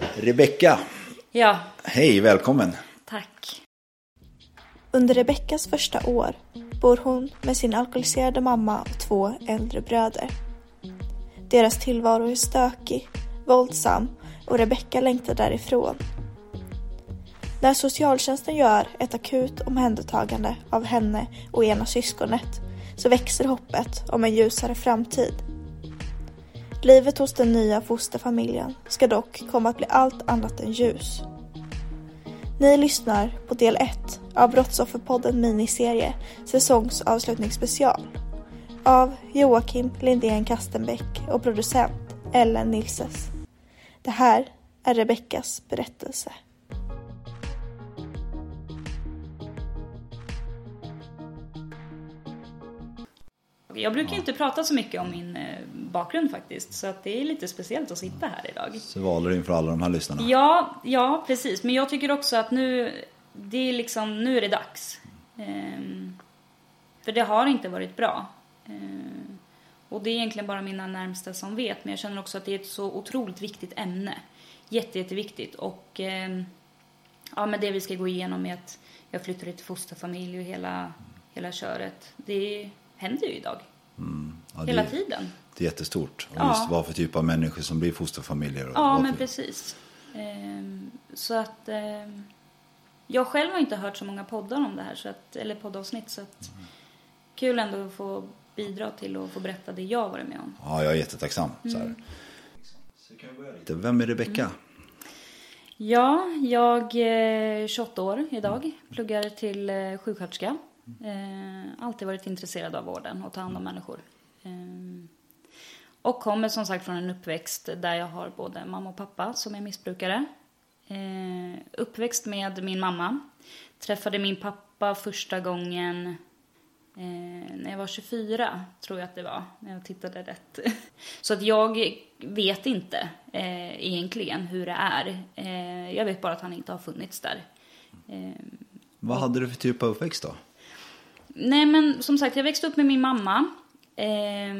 Rebecka, Ja, hej, välkommen. tack. Under Rebeckas första år bor hon med sin alkoholiserade mamma och två äldre bröder. Deras tillvaro är stökig, våldsam och Rebecka längtar därifrån. När socialtjänsten gör ett akut omhändertagande av henne och ena syskonet så växer hoppet om en ljusare framtid. Livet hos den nya fosterfamiljen ska dock komma att bli allt annat än ljus. Ni lyssnar på del 1 av Brottsofferpodden miniserie säsongsavslutningsspecial av Joakim Lindén Kastenbäck och producent Ellen Nilses. Det här är Rebeckas berättelse. Jag brukar inte prata så mycket om min eh, bakgrund faktiskt, så att det är lite speciellt att sitta här idag. Så du inför alla de här lyssnarna. Ja, ja, precis. Men jag tycker också att nu, det är liksom, nu är det dags. Ehm, för det har inte varit bra. Ehm, och det är egentligen bara mina närmsta som vet, men jag känner också att det är ett så otroligt viktigt ämne. Jätte, jätteviktigt. Och ehm, ja, men det vi ska gå igenom är att jag flyttade till fosterfamilj och hela, hela köret. Det händer ju idag. Ja, det, Hela tiden. Det är jättestort. Och Ja. just vad för typ av människor som blir fosterfamiljer. och Ja, men precis. Ehm, så att ehm, jag själv har inte hört så många poddar om det här, så att, eller poddavsnitt, så att kul ändå att få bidra till och få berätta det jag varit med om. Ja, jag är jättetacksam. Så Mm. Så kan vi börja lite. Vem är Rebecka? Ja, jag är 28 år idag, pluggar till eh, sjuksköterska. Eh, alltid varit intresserad av vården och ta hand om människor. Eh, och kommer som sagt från en uppväxt där jag har både mamma och pappa som är missbrukare. Eh, uppväxt med min mamma. Träffade min pappa första gången eh, när jag var 24, tror jag att det var, när jag tittade rätt. Så att jag vet inte eh, egentligen hur det är. Eh, jag vet bara att han inte har funnits där. Eh, Vad hade du för typ av uppväxt då? Nej men som sagt, jag växte upp med min mamma. Eh,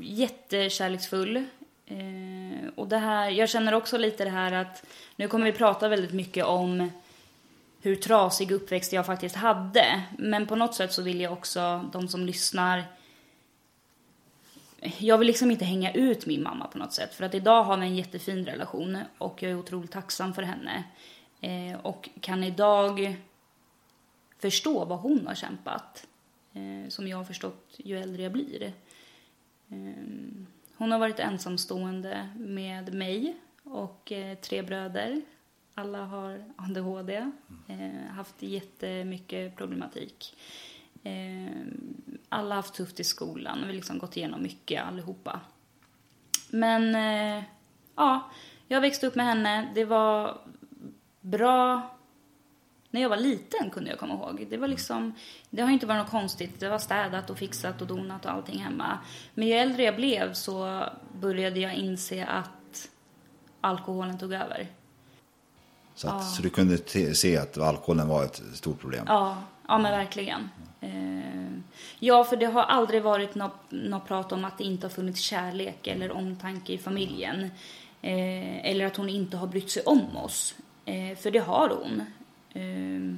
jättekärleksfull. Eh, och det här, jag känner också lite det här att nu kommer vi prata väldigt mycket om hur trasig uppväxt jag faktiskt hade. Men på något sätt så vill jag också, de som lyssnar, jag vill liksom inte hänga ut min mamma på något sätt. För att idag har vi en jättefin relation och jag är otroligt tacksam för henne. Eh, och kan idag förstå vad hon har kämpat. Eh, som jag har förstått ju äldre jag blir. Eh, hon har varit ensamstående med mig och eh, tre bröder. Alla har ADHD, eh, haft jättemycket problematik. Eh, alla har haft tufft i skolan, vi har liksom gått igenom mycket allihopa. Men eh, ja, jag växte upp med henne. Det var bra när jag var liten kunde jag komma ihåg. Det var liksom, det har inte varit något konstigt. Det var städat och fixat och donat och allting hemma. Men ju äldre jag blev så började jag inse att alkoholen tog över. Så, att, så du kunde se att alkoholen var ett stort problem? Ja, ja men verkligen. Eh, ja, för det har aldrig varit något, något prat om att det inte har funnits kärlek eller omtanke i familjen. Eh, eller att hon inte har brytt sig om oss. Eh, för det har hon. Eh,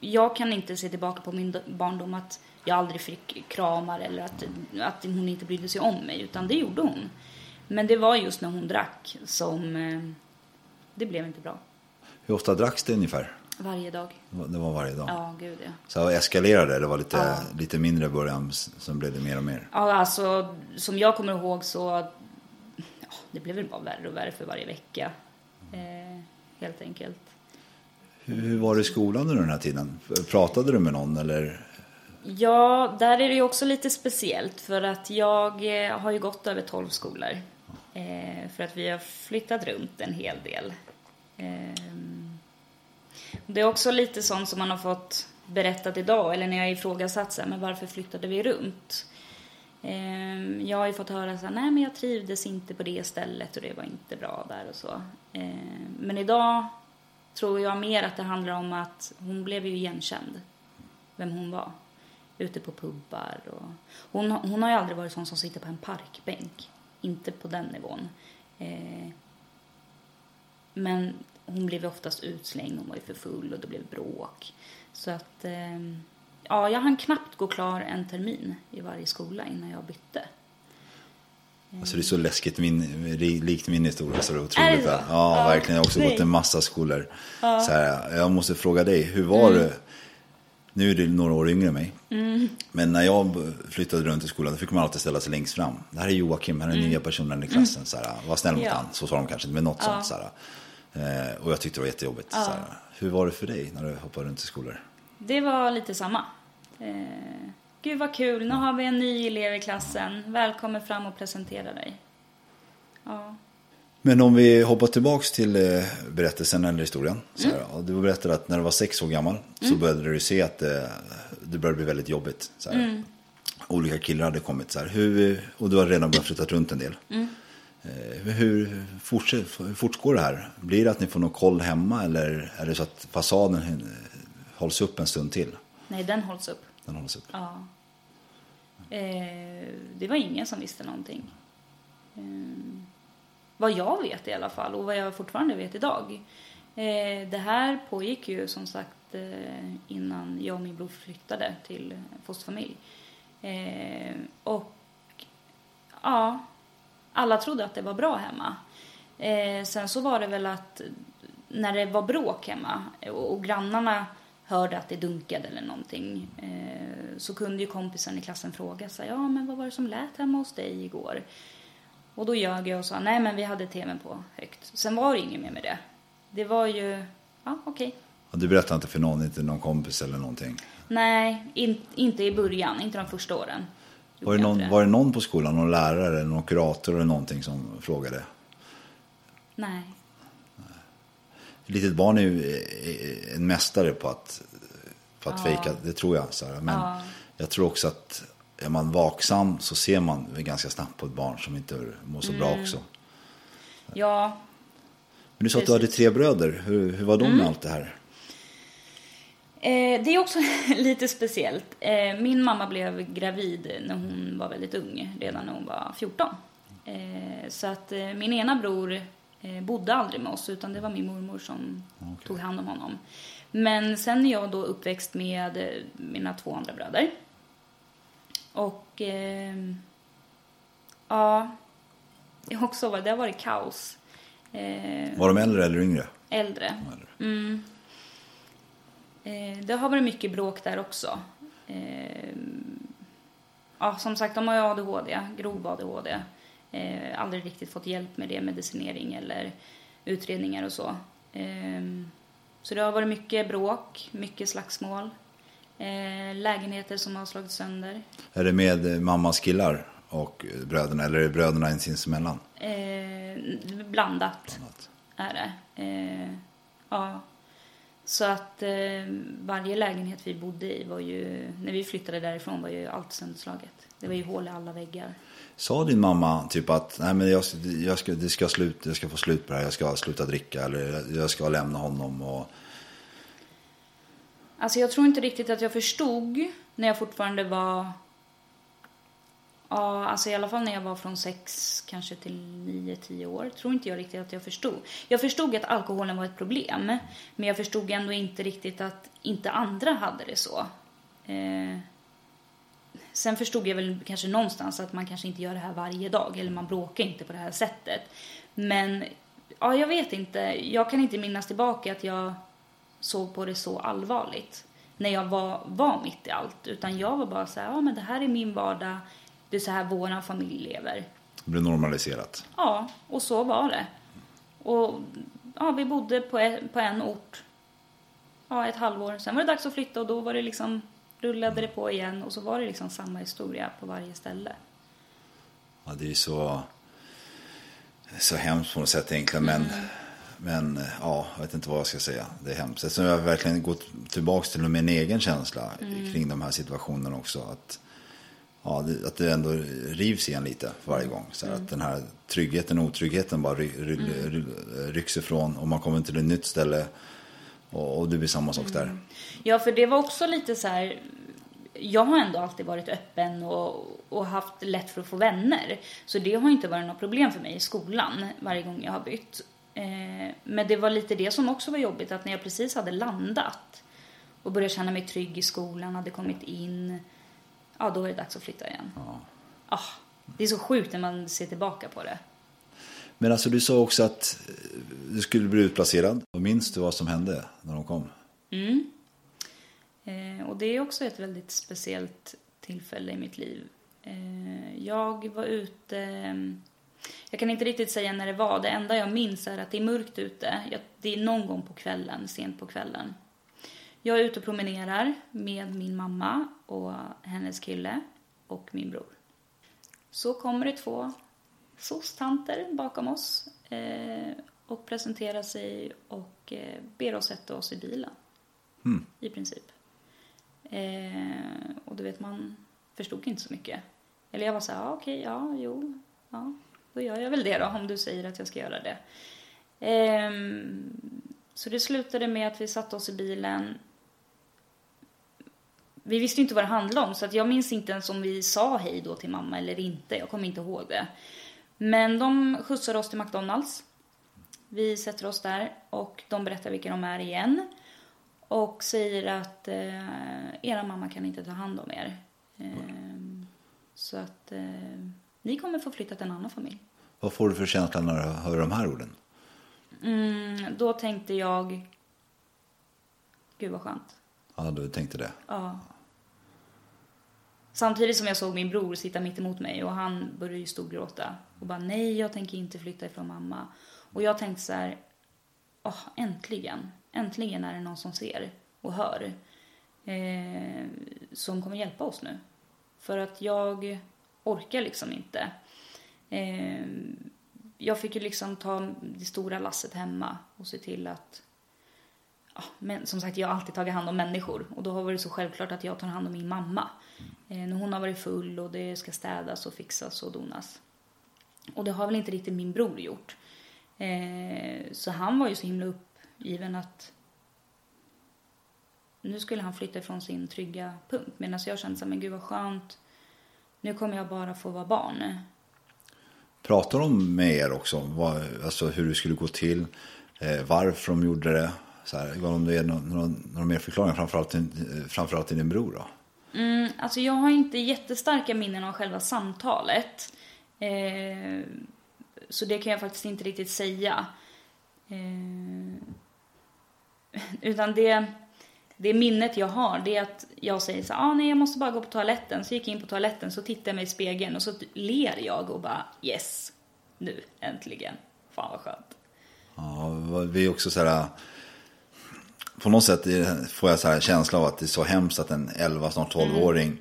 jag kan inte se tillbaka på min barndom att jag aldrig fick kramar eller att, att hon inte brydde sig om mig, utan det gjorde hon. Men det var just när hon drack som eh, det blev inte bra. Hur ofta dracks det ungefär? Varje dag. Det var varje dag. Ja, gud ja. Så eskalerade det? Det var lite, lite mindre i början, sen blev det mer och mer. Ja, alltså som jag kommer ihåg så ja, det blev väl bara värre och värre för varje vecka. Eh, helt enkelt. Hur, var det i skolan under den här tiden? Pratade du med någon eller? Ja, där är det ju också lite speciellt för att jag eh, har ju gått över 12 skolor. Eh, för att vi har flyttat runt en hel del. Ehm, det är också lite sånt som man har fått berättat idag, eller när jag ifrågasatt så här, men varför flyttade vi runt? Ehm, jag har ju fått höra så här, nej men jag trivdes inte på det stället och det var inte bra där och så. Ehm, men idag tror jag mer att det handlar om att hon blev ju igenkänd, vem hon var ute på pubbar. Och hon, hon har ju aldrig varit sån som sitter på en parkbänk. Inte på den nivån. Eh, men hon blev oftast utslängd, hon var ju för full och det blev bråk. Så att, eh, ja, jag hann knappt gå klar en termin i varje skola innan jag bytte. Alltså det är så läskigt, min, likt min historia. Så det är otroligt. Är? Ja, Ja, verkligen. Jag har också nej. gått en massa skolor. Så här, jag måste fråga dig, hur var Mm. det? Nu är du några år yngre än mig. Mm. Men när jag flyttade runt i skolan, fick man alltid ställa sig längst fram. Det här är Joakim, här är den nya personen i klassen. Så här, var snäll mot Mm. Ja. han. Så sa de kanske inte, men något sånt. Så här. Eh, och jag tyckte det var jättejobbigt. Så här. Hur var det för dig när du hoppade runt i skolor? Det var lite samma. Eh, Gud vad kul, nu har vi en ny elev i klassen. Välkommen fram och presentera dig. Ja. Men om vi hoppar tillbaks till eh, berättelsen eller historien. Så Mm. här, och du berättade att när du var sex år gammal så började du se att det, det började bli väldigt jobbigt. Så. Mm. Olika killar hade kommit så här. Hur, och du har redan börjat flytta runt en del. Mm. Eh, hur, fortsätt, hur fortgår det här? Blir det att ni får någon koll hemma eller är det så att fasaden eh, hålls upp en stund till? Nej, den hålls upp. Den hålls upp. Ja. Eh, det var ingen som visste någonting. Eh, vad jag vet i alla fall och vad jag fortfarande vet idag. Eh, det här pågick ju som sagt eh, innan jag och min bror flyttade till fosterfamilj. Eh, och ja, alla trodde att det var bra hemma. Eh, sen så var det väl att när det var bråk hemma och, och grannarna hörde att det dunkade eller någonting eh, så kunde ju kompisen i klassen fråga sig, ja men vad var det som lät hemma hos dig igår? Och då ljög jag och sa, nej men vi hade tvn på högt. Sen var det inget mer med det. Det var ju, ja okej. Och du berättade inte för någon, inte någon kompis eller någonting? Nej, in, inte i början, inte de första åren. Var det, någon, var det någon på skolan, någon lärare eller någon kurator eller någonting som frågade? Nej. Ett litet barn är ju eh, en mästare på att, på att fejka, det tror jag. Så här. Men jag tror också att är man vaksam så ser man ganska snabbt på ett barn som inte mår så bra Mm. också. Ja, Men du sa att du hade. Mm. tre bröder, hur, hur var de med allt det här? Eh, det är också lite speciellt. Eh, min mamma blev gravid när hon var väldigt ung, redan när hon var 14. Eh, så att eh, min ena bror bodde aldrig med oss, utan det var min mormor som tog hand om honom. Men sen är jag då uppväxt med eh, mina två andra bröder. Och eh, ja, det har också varit, det har varit kaos. Eh, Var de äldre eller yngre? äldre. Mm. Eh, det har varit mycket bråk där också. Eh, ja, som sagt, de har ju ADHD, grov ADHD. Eh, aldrig riktigt fått hjälp med det, medicinering eller utredningar och så. Eh, så det har varit mycket bråk, mycket slagsmål. Eh, lägenheter som har slagits sönder. Är det med mammas killar och bröderna eller är det bröderna sinsemellan? Eh, blandat är det. Eh, ja. Så att eh, varje lägenhet vi bodde i var ju, när vi flyttade därifrån var ju allt sönderslaget. Det var ju hål i alla väggar. Sa din mamma typ att Nej, men jag, jag, ska, det ska slut, jag ska få slut på det här, jag ska sluta dricka eller jag ska lämna honom och Alltså jag tror inte riktigt att jag förstod när jag fortfarande var Ja, alltså i alla fall när jag var från sex kanske till nio, tio år. Tror inte jag riktigt att jag förstod. Jag förstod att alkoholen var ett problem. Men jag förstod ändå inte riktigt att inte andra hade det så. Eh, sen förstod jag väl kanske någonstans att man kanske inte gör det här varje dag eller man bråkar inte på det här sättet. Men ja, jag vet inte. Jag kan inte minnas tillbaka att jag såg på det så allvarligt när jag var, var mitt i allt. Utan jag var bara så här, ja men det här är min vardag, det är så här vår familj lever. Det blev normaliserat. Ja, och så var det. Och ja, vi bodde på en, på en ort ja, ett halvår. Sen var det dags att flytta och då var det liksom, rullade det på igen och så var det liksom samma historia på varje ställe. Ja, det är så, så hemskt på något sätt egentligen. Men, men ja, jag vet inte vad jag ska säga. Det är hemskt. Eftersom jag verkligen gått tillbaka till min egen känsla kring de här situationerna också. Att, ja, det, att det ändå rivs igen lite varje gång. Så här, Att den här tryggheten och otryggheten bara ry, ry, ry, rycks ifrån. Och man kommer till ett nytt ställe och, och det blir samma sak där. Ja, för det var också lite så här. Jag har ändå alltid varit öppen och, och haft lätt för att få vänner. Så det har inte varit något problem för mig i skolan varje gång jag har bytt. Eh, men det var lite det som också var jobbigt, att när jag precis hade landat och började känna mig trygg i skolan, hade kommit in, ja då är det dags att flytta igen. Ah, det är så sjukt när man ser tillbaka på det. Men alltså du sa också att eh, du skulle bli utplacerad. Och minns du vad som hände när de kom? Mm. Eh, och det är också ett väldigt speciellt tillfälle i mitt liv. Eh, jag var ute, eh, jag kan inte riktigt säga när det var. Det enda jag minns är att det är mörkt ute. Jag, det är någon gång på kvällen, sent på kvällen. Jag är ute och promenerar med min mamma och hennes kille och min bror. Så kommer det två soc-tanter bakom oss eh, och presenterar sig och eh, ber oss sätta oss i bilen. I princip. Eh, och du vet, man förstod inte så mycket. Eller jag var så här, ja, okej, ja, jo, ja, då gör jag väl det då, om du säger att jag ska göra det. Ehm, så det slutade med att vi satte oss i bilen. Vi visste inte vad det handlade om, så att jag minns inte ens om vi sa hej då till mamma eller inte. Jag kommer inte ihåg det. Men de skjutsade oss till McDonalds. Vi sätter oss där och de berättar vilka de är igen. Och säger att eh, era mamma kan inte ta hand om er. Eh, så att eh, ni kommer få flytta till en annan familj. Vad får du för känsla när du hör de här orden? Mm, då tänkte jag, gud vad skönt. Ja, du tänkte det. Ja. Samtidigt som jag såg min bror sitta mitt emot mig och han började ju storgråta. Och bara nej, jag tänker inte flytta ifrån mamma. Och jag tänkte så här, åh, äntligen. Äntligen är det någon som ser och hör. Eh, som kommer hjälpa oss nu. För att jag orkar liksom inte. Eh, jag fick ju liksom ta det stora lasset hemma och se till att ja, men som sagt, jag har alltid tagit hand om människor och då har det varit så självklart att jag tar hand om min mamma. Eh, när hon har varit full och det ska städas och fixas och donas. Och det har väl inte riktigt min bror gjort. Eh, så han var ju så himla uppgiven att nu skulle han flytta ifrån sin trygga punkt. Medan jag kände så här, men gud vad skönt. Nu kommer jag bara få vara barn. Pratar de med er också om vad, alltså hur det skulle gå till? Eh, varför de gjorde det? Så här, de det några, några, några mer förklaringar framförallt till, framförallt till din bror då? Mm, alltså jag har inte jättestarka minnen av själva samtalet. Eh, så det kan jag faktiskt inte riktigt säga. Eh, utan det, det minnet jag har, det är att jag säger så ah, nej jag måste bara gå på toaletten. Så gick jag in på toaletten, så tittade jag mig i spegeln och så ler jag och bara yes, nu äntligen. Fan vad skönt. Ja, vi är också så här... På något sätt får jag så här känsla av att det är så hemskt att en 11, snart 12-åring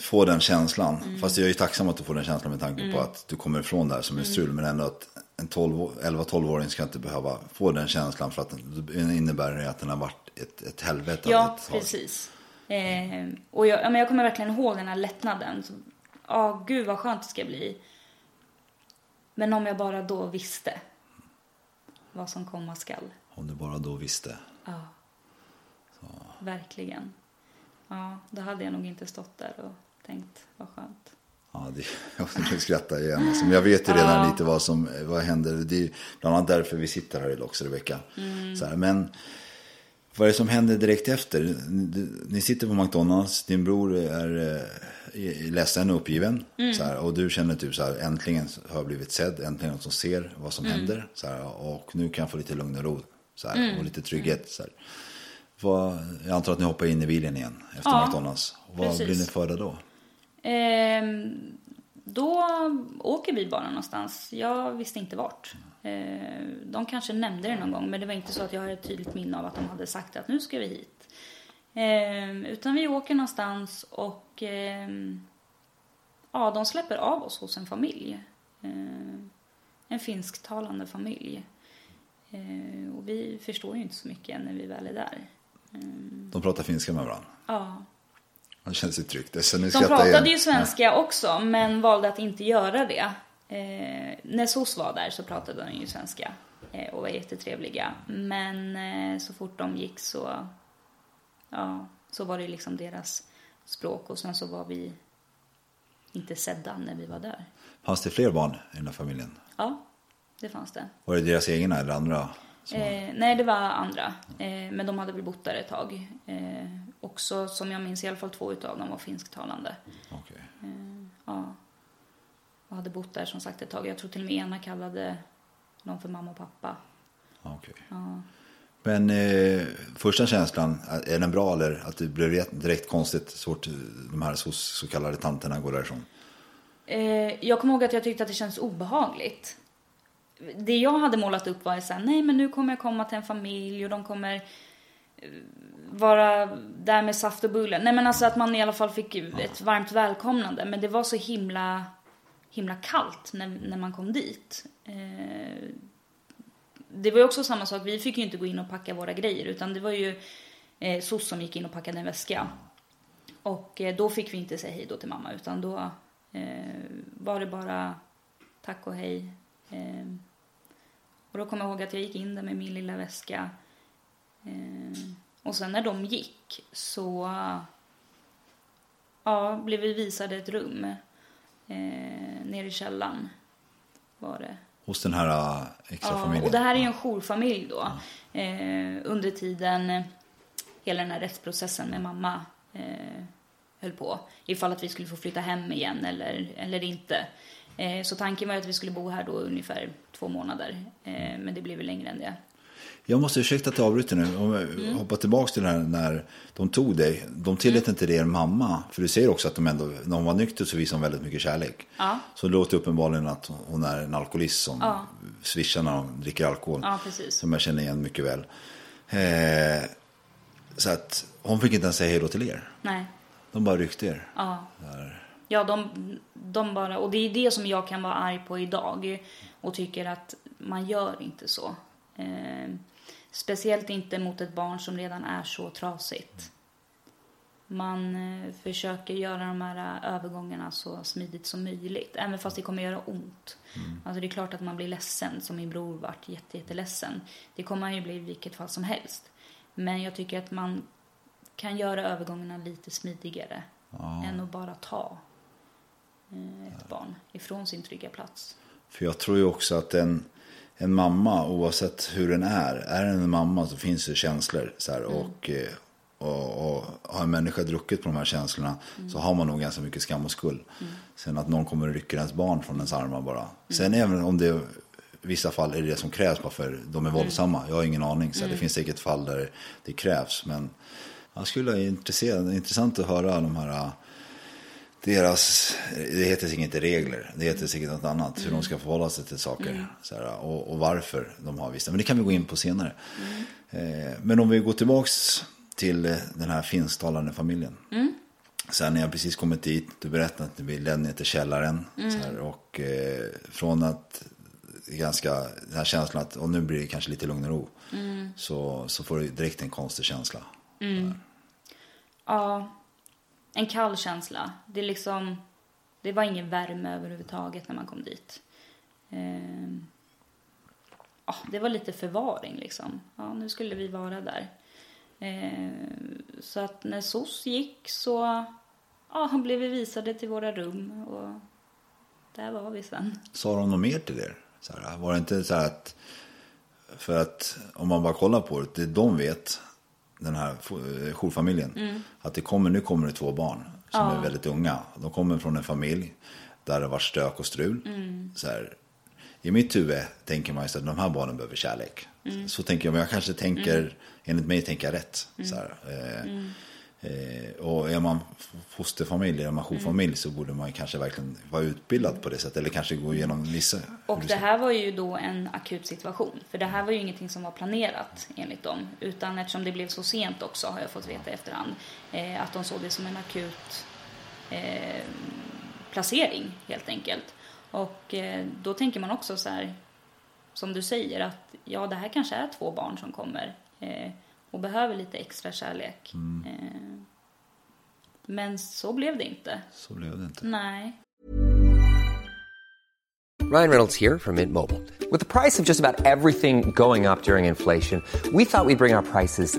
får den känslan. Fast jag är ju tacksam att du får den känslan med tanke på att du kommer ifrån det här som en strul. Men ändå att en 11-12-åring ska inte behöva få den känslan för att det innebär att den har varit ett, ett helvete. Ja, ett precis. Eh, och jag, ja, men jag kommer verkligen ihåg den här lättnaden. Ja, gud vad skönt det ska bli. Men om jag bara då visste vad som komma skall. Om du bara då visste. Ja. Verkligen. Ja, då hade jag nog inte stått där och tänkt vad skönt. Ja, det, jag skrattar igen. Alltså, men jag vet ju redan Ja. lite vad som vad händer. Det är bland annat därför vi sitter här idag också, Rebecka. Mm. Så här, men Vad är det som händer direkt efter? Ni, sitter på McDonalds, din bror är eh, ledsen och uppgiven. Så här, och du känner typ så här, äntligen har jag blivit sedd, äntligen någon som ser vad som händer. Så här, och nu kan jag få lite lugn och ro. Så här, Och lite trygghet. Så här. Vad, jag antar att ni hoppar in i bilen igen efter Ja, McDonalds. Vad precis. blir ni förda då? Ehm, då åker vi bara någonstans. Jag visste inte vart. Ehm, de kanske nämnde det någon gång, men det var inte så att jag har ett tydligt minne av att de hade sagt att nu ska vi hit. Ehm, utan vi åker någonstans och ehm, ja, de släpper av oss hos en familj. Ehm, en finsktalande familj. Ehm, och vi förstår ju inte så mycket när vi väl är där. De pratar finska med varandra. Ja. Det känns ju tryggt. De pratade igen. ju svenska också, men valde att inte göra det. Eh, när SOS var där så pratade de ju svenska eh, och var jättetrevliga. Men eh, så fort de gick så, ja, så var det liksom deras språk och sen så var vi inte sedda när vi var där. Fanns det fler barn i den här familjen? Ja, det fanns det. Var det deras egna eller andra? som- Eh, nej, det var andra. Eh, men de hade väl bott där ett tag. Eh, också, som jag minns, i alla fall två utav dem var finsktalande. Okej. Ja. Och hade bott där som sagt ett tag. Jag tror till och med ena kallade någon för mamma och pappa. Okej. Men eh, första känslan, är den bra eller att det blev direkt konstigt så fort de här så, så kallade tanterna går därifrån? Eh, jag kommer ihåg att jag tyckte att det kändes obehagligt. Det jag hade målat upp var så här, nej men nu kommer jag komma till en familj och de kommer eh, vara där med saft och bulle. Nej men alltså att man i alla fall fick ett varmt välkomnande. Men det var så himla, himla kallt när, när man kom dit. Eh, det var ju också samma sak, vi fick ju inte gå in och packa våra grejer utan det var ju eh, SOS som gick in och packade en väska. Och eh, då fick vi inte säga hej då till mamma utan då eh, var det bara tack och hej. Eh, och då kommer jag ihåg att jag gick in där med min lilla väska. Eh, och sen när de gick så ja, blev vi visade ett rum eh, nere i källaren. Var det. Hos den här äh, extra Ja, familjen? och det här är ju en jourfamilj då. Eh, under tiden eh, hela den här rättsprocessen med mamma eh, höll på. Ifall att vi skulle få flytta hem igen eller, eller inte. Eh, så tanken var att vi skulle bo här då ungefär två månader. Eh, men det blev väl längre än det. Jag måste ursäkta att jag avbryter nu. Om Mm. hoppar tillbaka till det här när de tog dig. De tillät Mm. inte dig er mamma. För du säger också att de ändå, när hon var nykter så visade hon väldigt mycket kärlek. Ja. Så det låter uppenbarligen att hon är en alkoholist som Ja. swishar när hon dricker alkohol. Ja. Som jag känner igen mycket väl. Eh, så att hon fick inte ens säga hej då till er. Nej. De bara ryckte er. Ja. Ja, de, de bara, och det är det som jag kan vara arg på idag och tycker att man gör inte så. Eh, speciellt inte mot ett barn som redan är så trasigt. Man eh, försöker göra de här eh, övergångarna så smidigt som möjligt, även fast det kommer göra ont. Alltså det är klart att man blir ledsen, som min bror vart jätte, jätteledsen. Det kommer han ju bli i vilket fall som helst. Men jag tycker att man kan göra övergångarna lite smidigare än att bara ta ett barn ifrån sin trygga plats. För jag tror ju också att en, en mamma, oavsett hur den är, är den en mamma så finns det känslor. Så här, och, eh, och, och har en människa druckit på de här känslorna så har man nog ganska mycket skam och skuld. Sen att någon kommer och rycker ens barn från ens armar bara. Sen även om det i vissa fall är det som krävs bara för de är våldsamma. Jag har ingen aning. Så det finns säkert fall där det krävs. Men jag skulle vara intresserad, intressant att höra de här deras, det heter säkert inte regler, det heter säkert något annat, hur de ska förhålla sig till saker. Så här, och, och varför de har vissa, men det kan vi gå in på senare. Eh, men om vi går tillbaks till den här finsktalande familjen. Sen när jag precis kommit dit, du berättade att ni ledde ner till källaren. Så här, och eh, från att ganska, den här känslan att och nu blir det kanske lite lugn och ro. Så, så får du direkt en konstig känsla. Ja, en kall känsla. Det är liksom, det var ingen värme överhuvudtaget när man kom dit. Eh, ja, det var lite förvaring liksom. Ja, nu skulle vi vara där. Eh, så att när SOS gick så ja, blev vi visade till våra rum och där var vi sen. Sa de något mer till er? Så här, var det inte så att, för att om man bara kollar på det, det de vet, den här eh, jourfamiljen. Att det kommer, nu kommer det två barn som är väldigt unga. De kommer från en familj där det var stök och strul. Så här, I mitt huvud tänker man ju att de här barnen behöver kärlek. Så tänker jag, men jag kanske tänker, enligt mig tänker jag rätt. Så här, eh, Eh, och är man fosterfamilj, är man jourfamilj så borde man kanske verkligen vara utbildad på det sättet. Eller kanske gå igenom vissa... Och det här var ju då en akut situation. För det här var ju ingenting som var planerat enligt dem. Utan eftersom det blev så sent också har jag fått veta i efterhand. Eh, att de såg det som en akut eh, placering helt enkelt. Och eh, då tänker man också så här, som du säger, att ja det här kanske är två barn som kommer. Eh, och behöver lite extra kärlek. Eh, men så blev det inte. Så blev det inte. Nej. Ryan Reynolds here from Mint Mobile. With the price of just about everything going up during inflation, we thought we'd bring our prices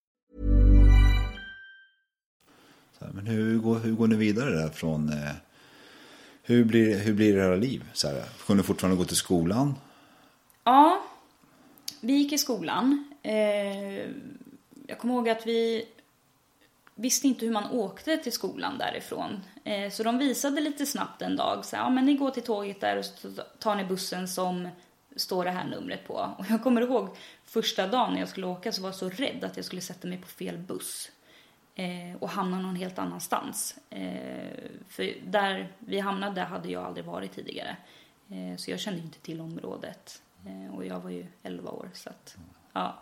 Men hur går, hur går ni vidare där från... Eh, hur, blir, hur blir era liv? Så här, får ni fortfarande gå till skolan? Ja, vi gick i skolan. Eh, jag kommer ihåg att vi visste inte hur man åkte till skolan därifrån. Eh, så de visade lite snabbt en dag. Så, ja, men ni går till tåget där och så tar ni bussen som står det här numret på. Och jag kommer ihåg första dagen när jag skulle åka så var jag så rädd att jag skulle sätta mig på fel buss. Eh, och hamna någon helt annanstans. Eh, för där vi hamnade hade jag aldrig varit tidigare. Eh, så jag kände inte till området. Eh, och jag var ju 11 år så att, ja.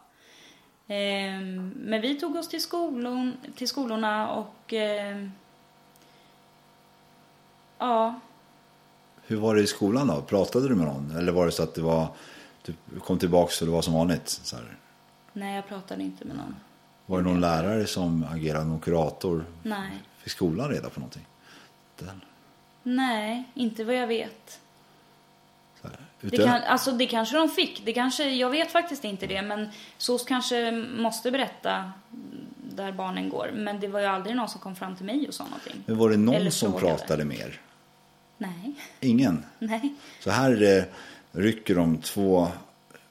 Eh, men vi tog oss till, skolon, till skolorna och eh, ja, Hur var det i skolan då? Pratade du med någon? Eller var det så att det var... Du kom tillbaka och det var som vanligt? Så här. nej jag pratade inte med någon. Var det någon lärare som agerade någon kurator? Nej. Fick skolan reda på någonting? Den, Nej, inte vad jag vet. Det, kan, alltså det kanske de fick. Det kanske, jag vet faktiskt inte det. Men SOS kanske måste berätta där barnen går. Men det var ju aldrig någon som kom fram till mig och sa någonting. Men var det någon Eller som frågade. pratade mer? Nej. Ingen? Nej. Så här eh, rycker de två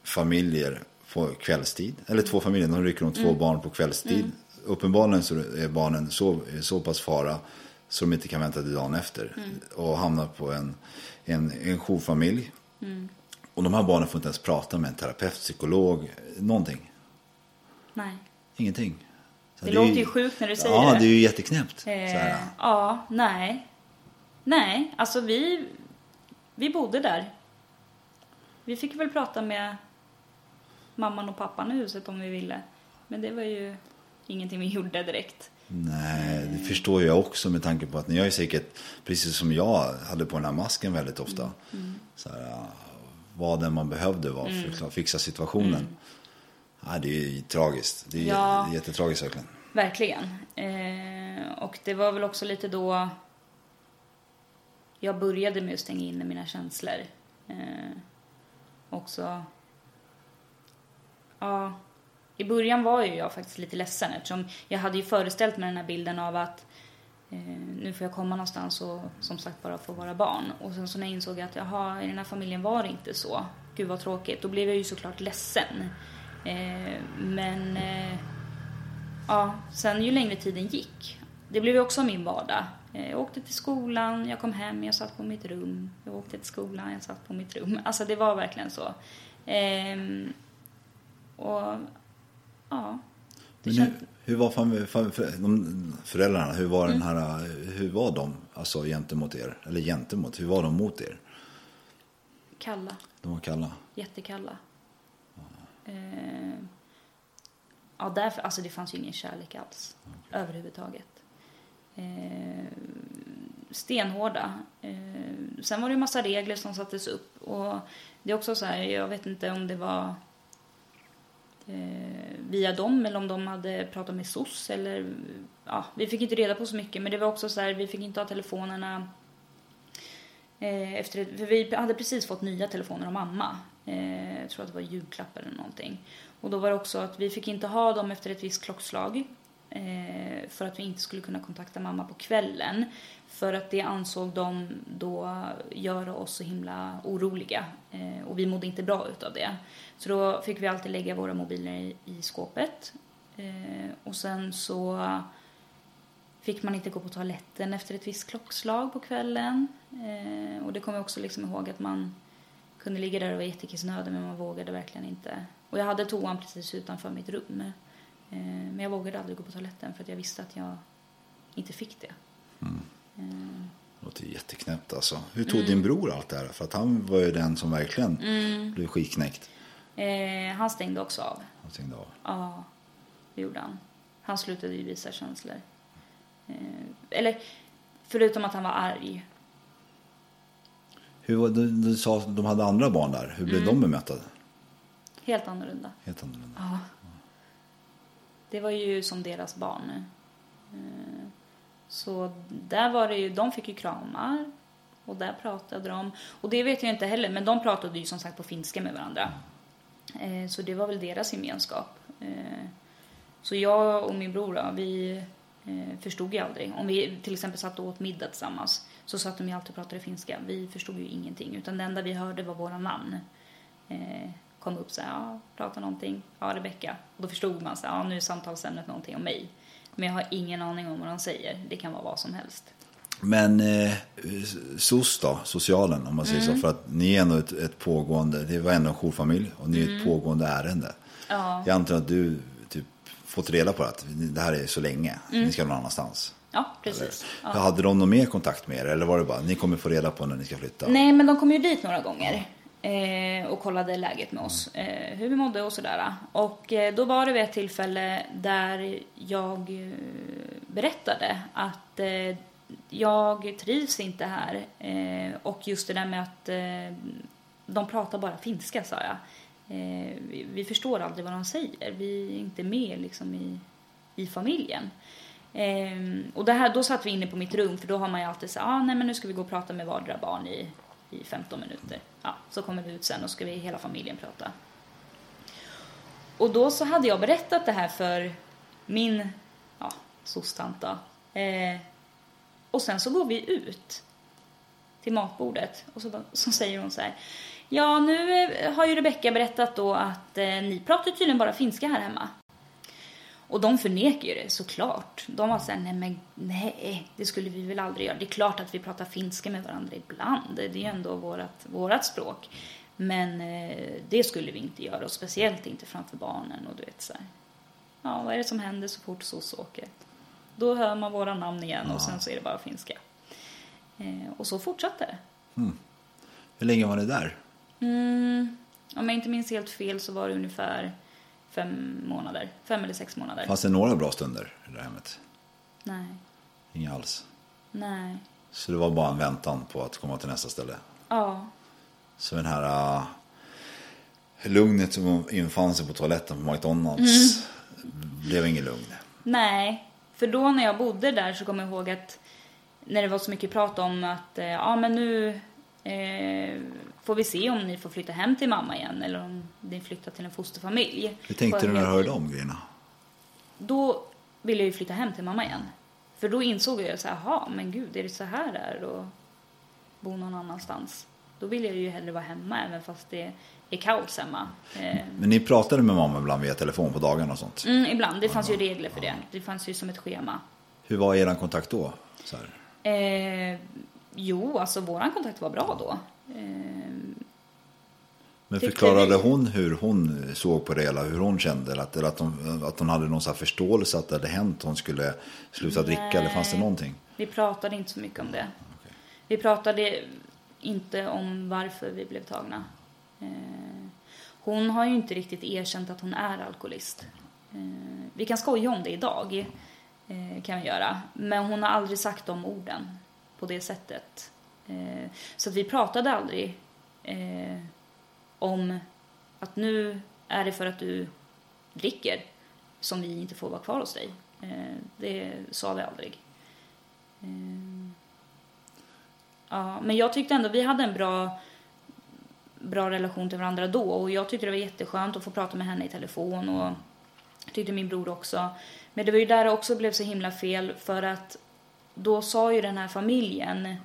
familjer på kvällstid. Eller två familjer, de rycker de två Mm. barn på kvällstid. Uppenbarligen så är barnen så, så pass fara så de inte kan vänta till dagen efter. Mm. Och hamnar på en, en, en jourfamilj. Mm. Och de här barnen får inte ens prata med en terapeut, psykolog, någonting. Nej. Ingenting. Så Det är låter ju sjukt när du säger ja, det. det är ju jätteknäppt. Eh, ja, nej. Nej, alltså vi, vi bodde där. Vi fick väl prata med mamman och pappan i huset om vi ville. Men det var ju ingenting vi gjorde direkt. Nej, det förstår jag också med tanke på att ni har ju säkert, precis som jag, hade på den här masken väldigt ofta. Mm. Så här, vad det man behövde var för att fixa situationen. Ja, det är ju tragiskt. Det är Mm. Ja. jä- jättetragiskt verkligen. Verkligen. Eh, och det var väl också lite då jag började med att stänga in mina känslor. Eh, också... Ja, i början var ju jag faktiskt lite ledsen eftersom jag hade ju föreställt mig den här bilden av att eh, nu får jag komma någonstans och som sagt bara få vara barn. Och sen så när jag insåg att jaha, i den här familjen var det inte så. Gud vad tråkigt. Då blev jag ju såklart ledsen. Eh, men eh, ja, sen ju längre tiden gick. Det blev ju också min vardag. Eh, jag åkte till skolan, jag kom hem, jag satt på mitt rum. Jag åkte till skolan, jag satt på mitt rum. Alltså det var verkligen så. Ehm, och ja. Men hur, hur var fam, fam, de, föräldrarna, hur var, den här, hur var de alltså, gentemot er? Eller gentemot, hur var de mot er? Kalla. De var kalla. Jättekalla. Eh, ja, därför, alltså det fanns ju ingen kärlek alls. Överhuvudtaget. Eh, stenhårda. Eh, sen var det ju massa regler som sattes upp. Och det är också så här, jag vet inte om det var eh, Eh, via dem eller om de hade pratat med SOS eller ja, vi fick inte reda på så mycket men det var också så här, vi fick inte ha telefonerna eh, efter för vi hade precis fått nya telefoner av mamma. Eh, jag tror att det var julklapp eller någonting. Och då var det också att vi fick inte ha dem efter ett visst klockslag eh, för att vi inte skulle kunna kontakta mamma på kvällen. För att det ansåg de då göra oss så himla oroliga. Eh, och vi mådde inte bra utav det. Så då fick vi alltid lägga våra mobiler i, i skåpet. Eh, och sen så fick man inte gå på toaletten efter ett visst klockslag på kvällen. Eh, och det kommer jag också liksom ihåg att man kunde ligga där och vara jättekissnödig men man vågade verkligen inte. Och jag hade toan precis utanför mitt rum. Eh, men jag vågade aldrig gå på toaletten för att jag visste att jag inte fick det. Det låter jätteknäppt alltså. Hur tog din bror allt det här? För att han var ju den som verkligen blev skitknäckt. Eh, han stängde också av. Han stängde av. Ja, det gjorde han. Han slutade ju visa känslor. Eh, eller, förutom att han var arg. Hur du, du sa att de hade andra barn där. Hur blev de bemötta? Helt annorlunda. Helt annorlunda. Ja. Det var ju som deras barn. Eh, så där var det ju, de fick ju kramar. Och där pratade de. Och det vet jag inte heller, men de pratade ju som sagt på finska med varandra. Eh, så det var väl deras gemenskap. Eh, så jag och min bror då, vi förstod ju aldrig. Om vi till exempel satt och åt middag tillsammans så satt de ju alltid och pratade finska. Vi förstod ju ingenting, utan det enda vi hörde var våra namn. Kom upp så här, ja, prata någonting, ja, Rebecka. Och då förstod man så här, ja, nu är samtalsämnet någonting om mig. Men jag har ingen aning om vad de säger. Det kan vara vad som helst. Men eh, SOS då, socialen om man säger Mm. så. För att ni är ändå ett, ett pågående, det var ändå en jourfamilj och ni är ett pågående ärende. Mm. Ja. Jag antar att du typ fått reda på att det här är så länge, Mm. ni ska någon annanstans. Ja, precis. Ja. Hade de någon mer kontakt med er eller var det bara, ni kommer få reda på när ni ska flytta? Nej, men de kom ju dit några gånger Eh, och kollade läget med oss, eh, hur vi mådde och sådär. Och eh, då var det vid ett tillfälle där jag eh, berättade att eh, jag trivs inte här. Eh, och just det där med att eh, de pratar bara finska, sa jag. Eh, vi, vi förstår aldrig vad de säger. Vi är inte med liksom i, i familjen. Eh, och det här, då satt vi inne på mitt rum för då har man ju alltid så ah, nej men nu ska vi gå och prata med vardera barn i, i 15 minuter. Ja, så kommer vi ut sen och ska vi hela familjen prata. Och då så hade jag berättat det här för min, ja, sostant då. Eh, och sen så går vi ut till matbordet och så, så säger hon så här. Ja, nu eh, har ju Rebecka berättat då att eh, ni pratar tydligen bara finska här hemma. Och de förnekar ju det såklart. De var såhär, nej men nej, det skulle vi väl aldrig göra. Det är klart att vi pratar finska med varandra ibland. Det är ju ändå vårat, vårat språk. Men eh, det skulle vi inte göra och speciellt inte framför barnen och du vet så här. Ja, vad är det som händer så fort SOS åker? Då hör man våra namn igen och sen så är det bara finska. Eh, och så fortsatte det. Hur länge var ni där? Mm, om jag inte minns helt fel så var det ungefär fem månader. Fem eller sex månader. Fanns det några bra stunder i det hemmet? Nej, Inga alls. nej. Så det var bara en väntan på att komma till nästa ställe. Ja, Så den här uh, lugnet som infann sig på toaletten på McDonalds blev ingen lugn. nej. För då när jag bodde där så kommer jag ihåg att när det var så mycket prat om att eh, ja men nu eh, får vi se om ni får flytta hem till mamma igen eller om ni flyttar till en fosterfamilj. Hur tänkte du när du hörde de grejerna? Då ville jag ju flytta hem till mamma igen. För då insåg jag så här, jaha, men gud, är det så här det är att bo någon annanstans? Då vill jag ju hellre vara hemma även fast det är kaos hemma. Eh, Men ni pratade med mamma ibland via telefon på dagarna och sånt. mm, ibland, det fanns ju regler för det. Det fanns ju som ett schema. Hur var er kontakt då? Så här. Eh, jo, alltså våran kontakt var bra då. Men förklarade hon hur hon såg på det hela, hur hon kände? Eller att, eller att, hon, att hon hade någon så här förståelse att det hade hänt, hon skulle sluta dricka eller fanns det Nej. någonting? Vi pratade inte så mycket om det. Vi pratade inte om varför vi blev tagna. Eh, hon har ju inte riktigt erkänt att hon är alkoholist. Eh, vi kan skoja om det idag, eh, kan vi göra. Men hon har aldrig sagt de orden på det sättet. Eh, så att vi pratade aldrig eh, om att nu är det för att du dricker som vi inte får vara kvar hos dig. Eh, det sa vi aldrig. Eh, Ja, men jag tyckte ändå vi hade en bra, bra relation till varandra då och jag tyckte det var jätteskönt att få prata med henne i telefon och tyckte min bror också. Men det var ju där det också blev så himla fel för att då sa ju den här familjen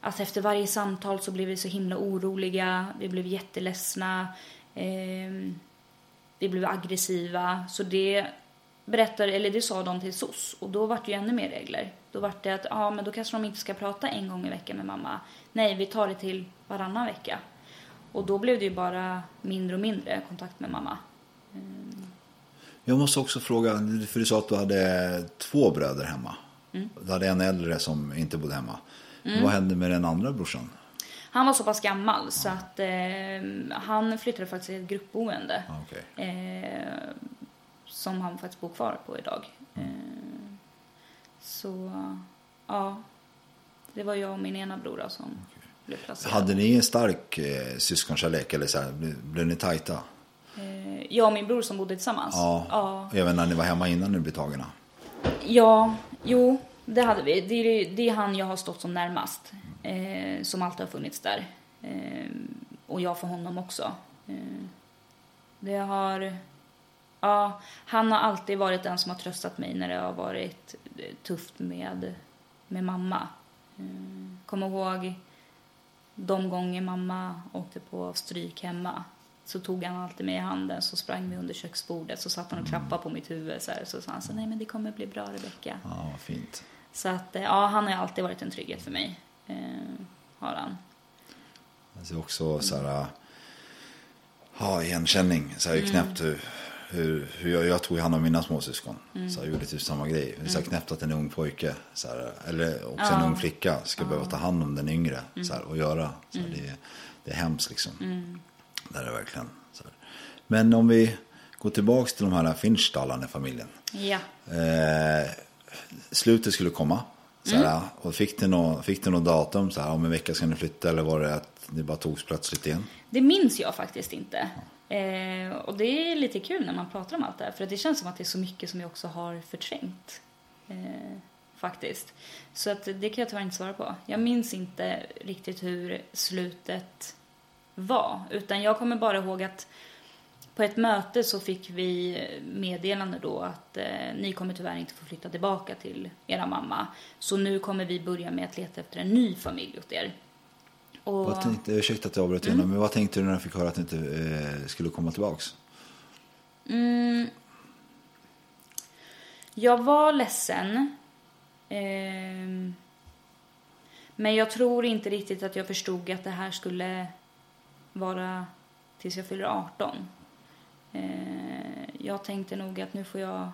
att efter varje samtal så blev vi så himla oroliga, vi blev jätteledsna, eh, vi blev aggressiva. Så det berättade, eller det sa de till SOS och då var det ju ännu mer regler. Då var det att, ja men då kanske de inte ska prata en gång i veckan med mamma. Nej, vi tar det till varannan vecka. Och då blev det ju bara mindre och mindre kontakt med mamma. Jag måste också fråga, för du sa att du hade två bröder hemma. Mm. Du hade en äldre som inte bodde hemma. Men vad hände med den andra brorsan? Han var så pass gammal så att eh, han flyttade faktiskt till ett gruppboende. Ah, okej. Eh, som han faktiskt bor kvar på idag. Eh, så ja, det var jag och min ena bror som blev placerade. Hade ni en stark eh, syskonkärlek eller så här, blev, blev ni tajta? Eh, jag och min bror som bodde tillsammans? Ja. Ja, Även när ni var hemma innan ni blev tagna? ja jo, det hade vi. Det är, det är han jag har stått som närmast. Eh, som alltid har funnits där. Eh, och jag för honom också. Eh, det har... Ja, han har alltid varit den som har tröstat mig när det har varit eh, tufft med, med mamma. Eh, Kommer ihåg de gånger mamma åkte på stryk hemma så tog han alltid mig i handen så sprang vi under köksbordet så satt han och klappade på mitt huvud så, här, så sa han så nej men det kommer bli bra Rebecka. Ja, vad fint. Så att eh, ja, han har ju alltid varit en trygghet för mig. Eh, har han. Alltså också så här, ja, igenkänning. Så här, Mm. knäppt hur, hur, hur jag, jag tog hand om mina småsyskon. Mm. Så jag gjorde typ samma grej. Så här, knäppt att en ung pojke, så här, eller också en ung flicka, ska behöva ta hand om den yngre Mm. så här, och göra. Så här, det, det är hemskt liksom. Det är det verkligen. Så här. Men om vi går tillbaka till de här Finchdallarna familjen. Ja. Eh, slutet skulle komma. Så här, Och fick du något, datum? Så här, om en vecka ska ni flytta eller var det att ni bara togs plötsligt igen? Det minns jag faktiskt inte. Eh, och det är lite kul när man pratar om allt det här. För det känns som att det är så mycket som jag också har förträngt. Eh, faktiskt. Så att det kan jag tyvärr inte svara på. Jag minns inte riktigt hur slutet var. Utan jag kommer bara ihåg att på ett möte så fick vi meddelande då att eh, ni kommer tyvärr inte få flytta tillbaka till era mamma. Så nu kommer vi börja med att leta efter en ny familj åt er. Och, Vad tänkte, ursäkta att jag avbröt Mm. igen, men vad tänkte du när du fick höra att du inte eh, skulle komma tillbaks? Mm. Jag var ledsen. Ehm, men jag tror inte riktigt att jag förstod att det här skulle vara tills jag fyller 18. Eh, jag tänkte nog att nu får jag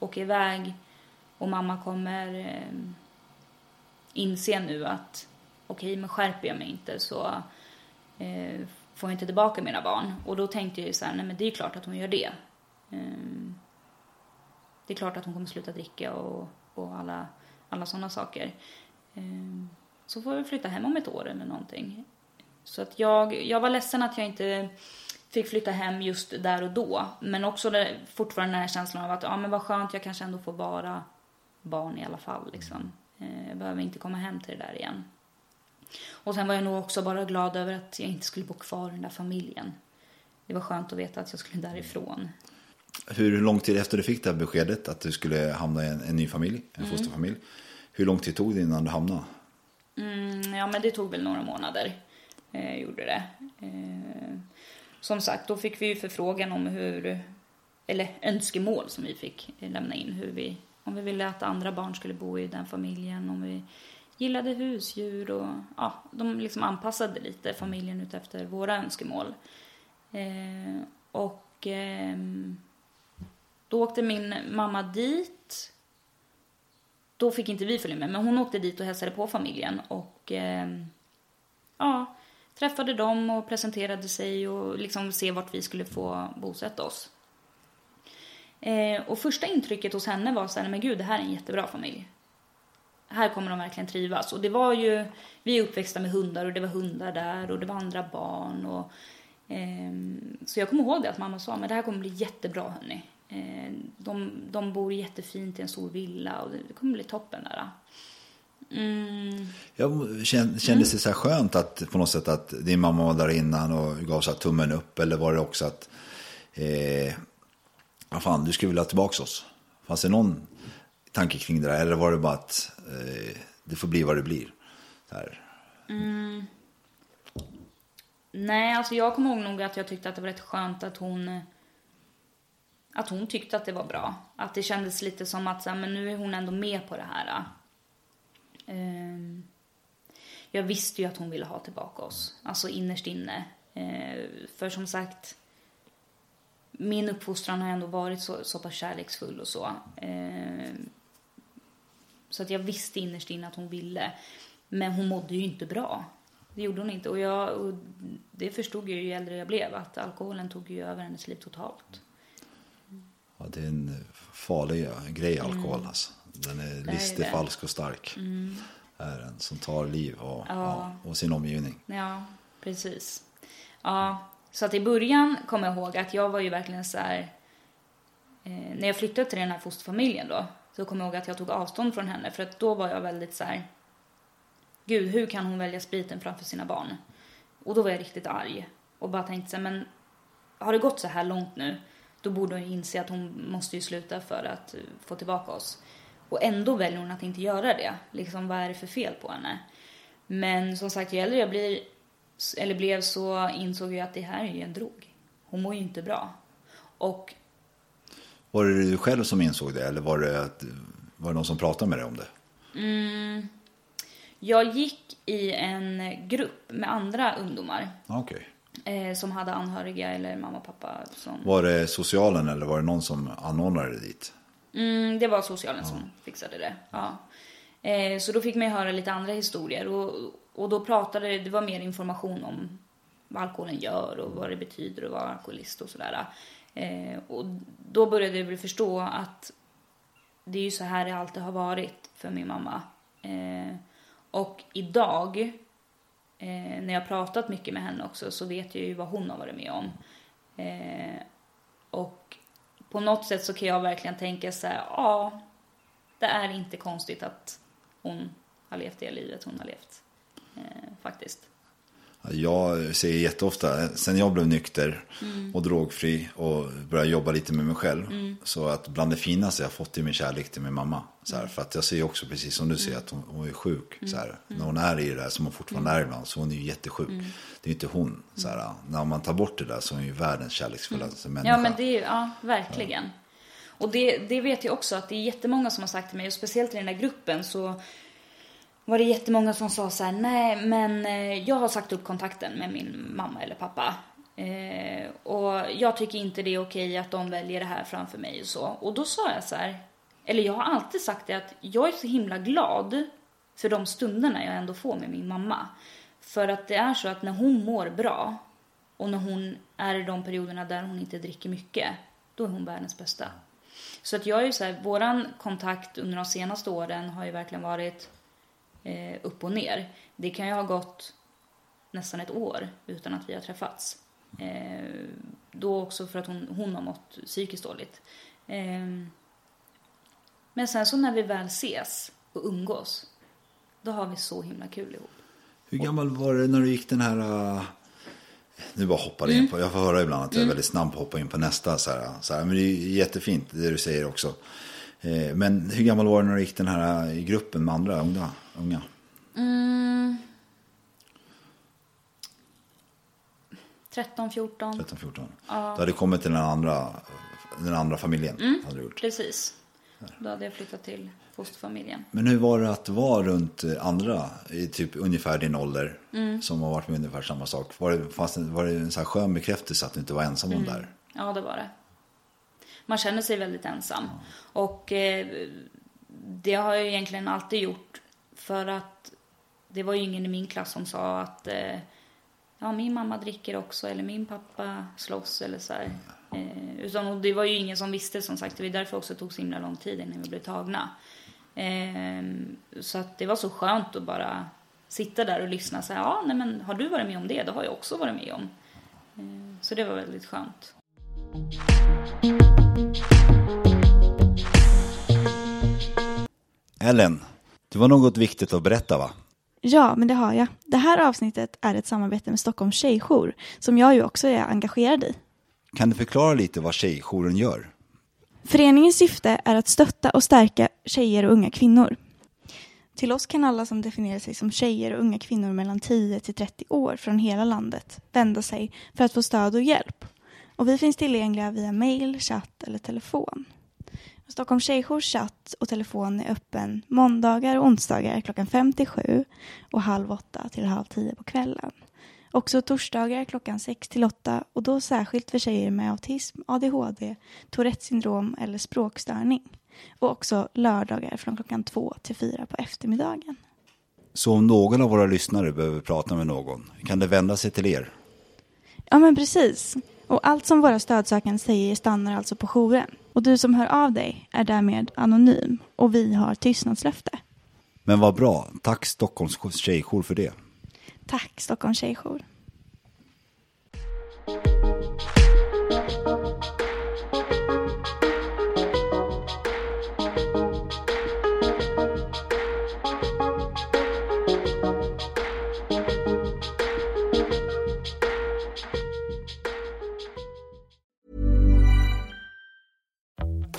åka iväg och mamma kommer eh, inse nu att okej, men skärper jag mig inte så eh, får jag inte tillbaka mina barn. Och då tänkte jag ju så här, nej men det är ju klart att hon gör det. Ehm, det är klart att hon kommer sluta dricka och, och alla, alla sådana saker. Ehm, så får vi flytta hem om ett år eller någonting. Så att jag, jag var ledsen att jag inte fick flytta hem just där och då. Men också det, fortfarande den här känslan av att ja, men vad skönt, jag kanske ändå får vara barn i alla fall. Liksom. Eh, Jag behöver inte komma hem till det där igen. Och sen var jag nog också bara glad över att jag inte skulle bo kvar i den där familjen. Det var skönt att veta att jag skulle därifrån. hur lång tid efter du fick det här beskedet att du skulle hamna i en, en ny familj, en Mm. fosterfamilj. Hur lång tid tog det innan du hamnade? Mm, ja, men det tog väl några månader. Eh, gjorde det. Eh, som sagt, då fick vi ju förfrågan om hur, eller önskemål som vi fick lämna in. Hur vi, om vi ville att andra barn skulle bo i den familjen, om vi gillade husdjur och ja, de liksom anpassade lite familjen utefter våra önskemål. Eh, och eh, då åkte min mamma dit då fick inte vi följa med, men hon åkte dit och hälsade på familjen och eh, ja, träffade dem och presenterade sig och liksom se vart vi skulle få bosätta oss. Eh, och första intrycket hos henne var så här, men gud, det här är en jättebra familj. Här kommer de verkligen trivas. Och det var ju, vi är uppväxta med hundar och det var hundar där och det var andra barn och eh, så jag kommer ihåg det att mamma sa, men det här kommer bli jättebra hörni. Eh, de, de bor jättefint i en stor villa och det, kommer bli toppen där. Mm. Jag kände, kändes det så här skönt att på något sätt att din mamma var där innan och gav så här tummen upp eller var det också att eh, vad fan, du skulle vilja ha tillbaka oss? Fanns det någon tanke kring det där eller var det bara att eh, det får bli vad det blir? Så här. Mm. Nej, alltså jag kommer ihåg nog att jag tyckte att det var rätt skönt att hon att hon tyckte att det var bra. Att det kändes lite som att så här, men nu är hon ändå med på det här. Ehm, jag visste ju att hon ville ha tillbaka oss, alltså innerst inne. Ehm, för som sagt, min uppfostran har ändå varit så, så pass kärleksfull och så. Ehm, så att jag visste innerst inne att hon ville. Men hon mådde ju inte bra. Det gjorde hon inte. Och, jag, och det förstod jag ju ju äldre jag blev, att alkoholen tog ju över hennes liv totalt. Ja, det är en farlig grej alkohol alltså. Den är listig, falsk och stark. Mm. Är en som tar liv och, Ja. ja, och sin omgivning. Ja, precis. Ja, så att i början kommer jag ihåg att jag var ju verkligen så här... Eh, när jag flyttade till den här fosterfamiljen då, så kommer jag ihåg att jag tog avstånd från henne. För att då var jag väldigt så här... Gud, hur kan hon välja spriten framför sina barn? Och då var jag riktigt arg. Och bara tänkte så här, men har det gått så här långt nu, då borde hon ju inse att hon måste ju sluta för att eh, få tillbaka oss. Och ändå väljer hon att inte göra det. Liksom, vad är det för fel på henne? Men som sagt, ju äldre jag blir, eller blev så insåg jag att det här är ju en drog. Hon mår ju inte bra. Och Var det du själv som insåg det eller var det, att, var det någon som pratade med dig om det? mm, jag gick i en grupp med andra ungdomar Okej. eh, som hade anhöriga eller mamma och pappa som... Var det socialen eller var det någon som anordnade det dit? Mm, det var socialen som fixade det. Ja. Eh, så då fick man ju höra lite andra historier och, och då pratade det var mer information om vad alkoholen gör och vad det betyder att vara alkoholist och sådär. Eh, och då började jag väl förstå att det är ju så här det alltid har varit för min mamma. Eh, och idag, eh, när jag pratat mycket med henne också, så vet jag ju vad hon har varit med om. Eh, och på något sätt så kan jag verkligen tänka så här, ja, det är inte konstigt att hon har levt det livet hon har levt. Eh, faktiskt. Jag ser jätteofta, sen jag blev nykter Mm. och drogfri och började jobba lite med mig själv. Mm. Så att bland det finaste jag fått är min kärlek till min mamma. Så Mm. här, för att jag ser också precis som du ser att hon, hon är sjuk. Så här, När hon är i det där som hon fortfarande är ibland så hon är ju jättesjuk. Mm. Det är ju inte hon. Så här, när man tar bort det där så är hon ju världens kärleksfullaste människa. Mm. Ja, men det är ju, ja, verkligen. Och det, det vet jag också att det är jättemånga som har sagt till mig, och speciellt i den där gruppen så var det jättemånga som sa så här, nej men eh, jag har sagt upp kontakten med min mamma eller pappa. Eh, och jag tycker inte det är okej att de väljer det här framför mig och så. Och då sa jag så här, eller jag har alltid sagt det att jag är så himla glad för de stunderna jag ändå får med min mamma. För att det är så att när hon mår bra och när hon är i de perioderna där hon inte dricker mycket, då är hon världens bästa. Så att jag är ju så här, våran kontakt under de senaste åren har ju verkligen varit eh, upp och ner. Det kan ju ha gått nästan ett år utan att vi har träffats. Eh, då också för att hon, hon har mått psykiskt dåligt. Eh, men sen så när vi väl ses och umgås, då har vi så himla kul ihop. Hur gammal var det när du gick den här äh, Nu bara hoppar in på, jag får höra ibland att jag är väldigt snabb på att hoppa in på nästa. Så här, så här, men det är jättefint det du säger också. Eh, men hur gammal var du när du gick den här i gruppen med andra unga? Unga? Mm. 13, 14. 13, 14. Du hade kommit till den andra, den andra familjen. Hade du gjort. Precis. Då hade jag flyttat till fosterfamiljen. Men hur var det att vara runt eh, andra i typ ungefär din ålder som har varit med ungefär samma sak? Var det, fanns det, var det en sån här skön bekräftelse att du inte var ensam om det här? Ja, det var det. Man känner sig väldigt ensam. Och eh, det har jag egentligen alltid gjort för att det var ju ingen i min klass som sa att eh, ja, min mamma dricker också eller min pappa slåss eller så här. Eh, utan det var ju ingen som visste som sagt. Det var därför också det tog så himla lång tid innan vi blev tagna. Eh, så att det var så skönt att bara sitta där och lyssna. Så här, ja, nej, men har du varit med om det? Det har jag också varit med om. Eh, så det var väldigt skönt. Ellen, det var något viktigt att berätta va? Ja, men det har jag. Det här avsnittet är ett samarbete med Stockholms tjejjour som jag ju också är engagerad i. Kan du förklara lite vad tjejjouren gör? Föreningens syfte är att stötta och stärka tjejer och unga kvinnor. Till oss kan alla som definierar sig som tjejer och unga kvinnor mellan 10 till 30 år från hela landet vända sig för att få stöd och hjälp. Och vi finns tillgängliga via mail, chatt eller telefon. Stockholms tjejjours chatt och telefon är öppen måndagar och onsdagar klockan 5 till 7 och halv 8 till halv 10 på kvällen. Också torsdagar klockan 6 till 8 och då särskilt för tjejer med autism, ADHD, Tourettes syndrom eller språkstörning. Och också lördagar från klockan 2 till 4 på eftermiddagen. Så om någon av våra lyssnare behöver prata med någon, kan det vända sig till er? Ja, men precis. Och allt som våra stödsökande säger stannar alltså på jouren. Och du som hör av dig är därmed anonym och vi har tystnadslöfte. Men vad bra, tack Stockholms tjejjour för det. Tack Stockholms tjejjour.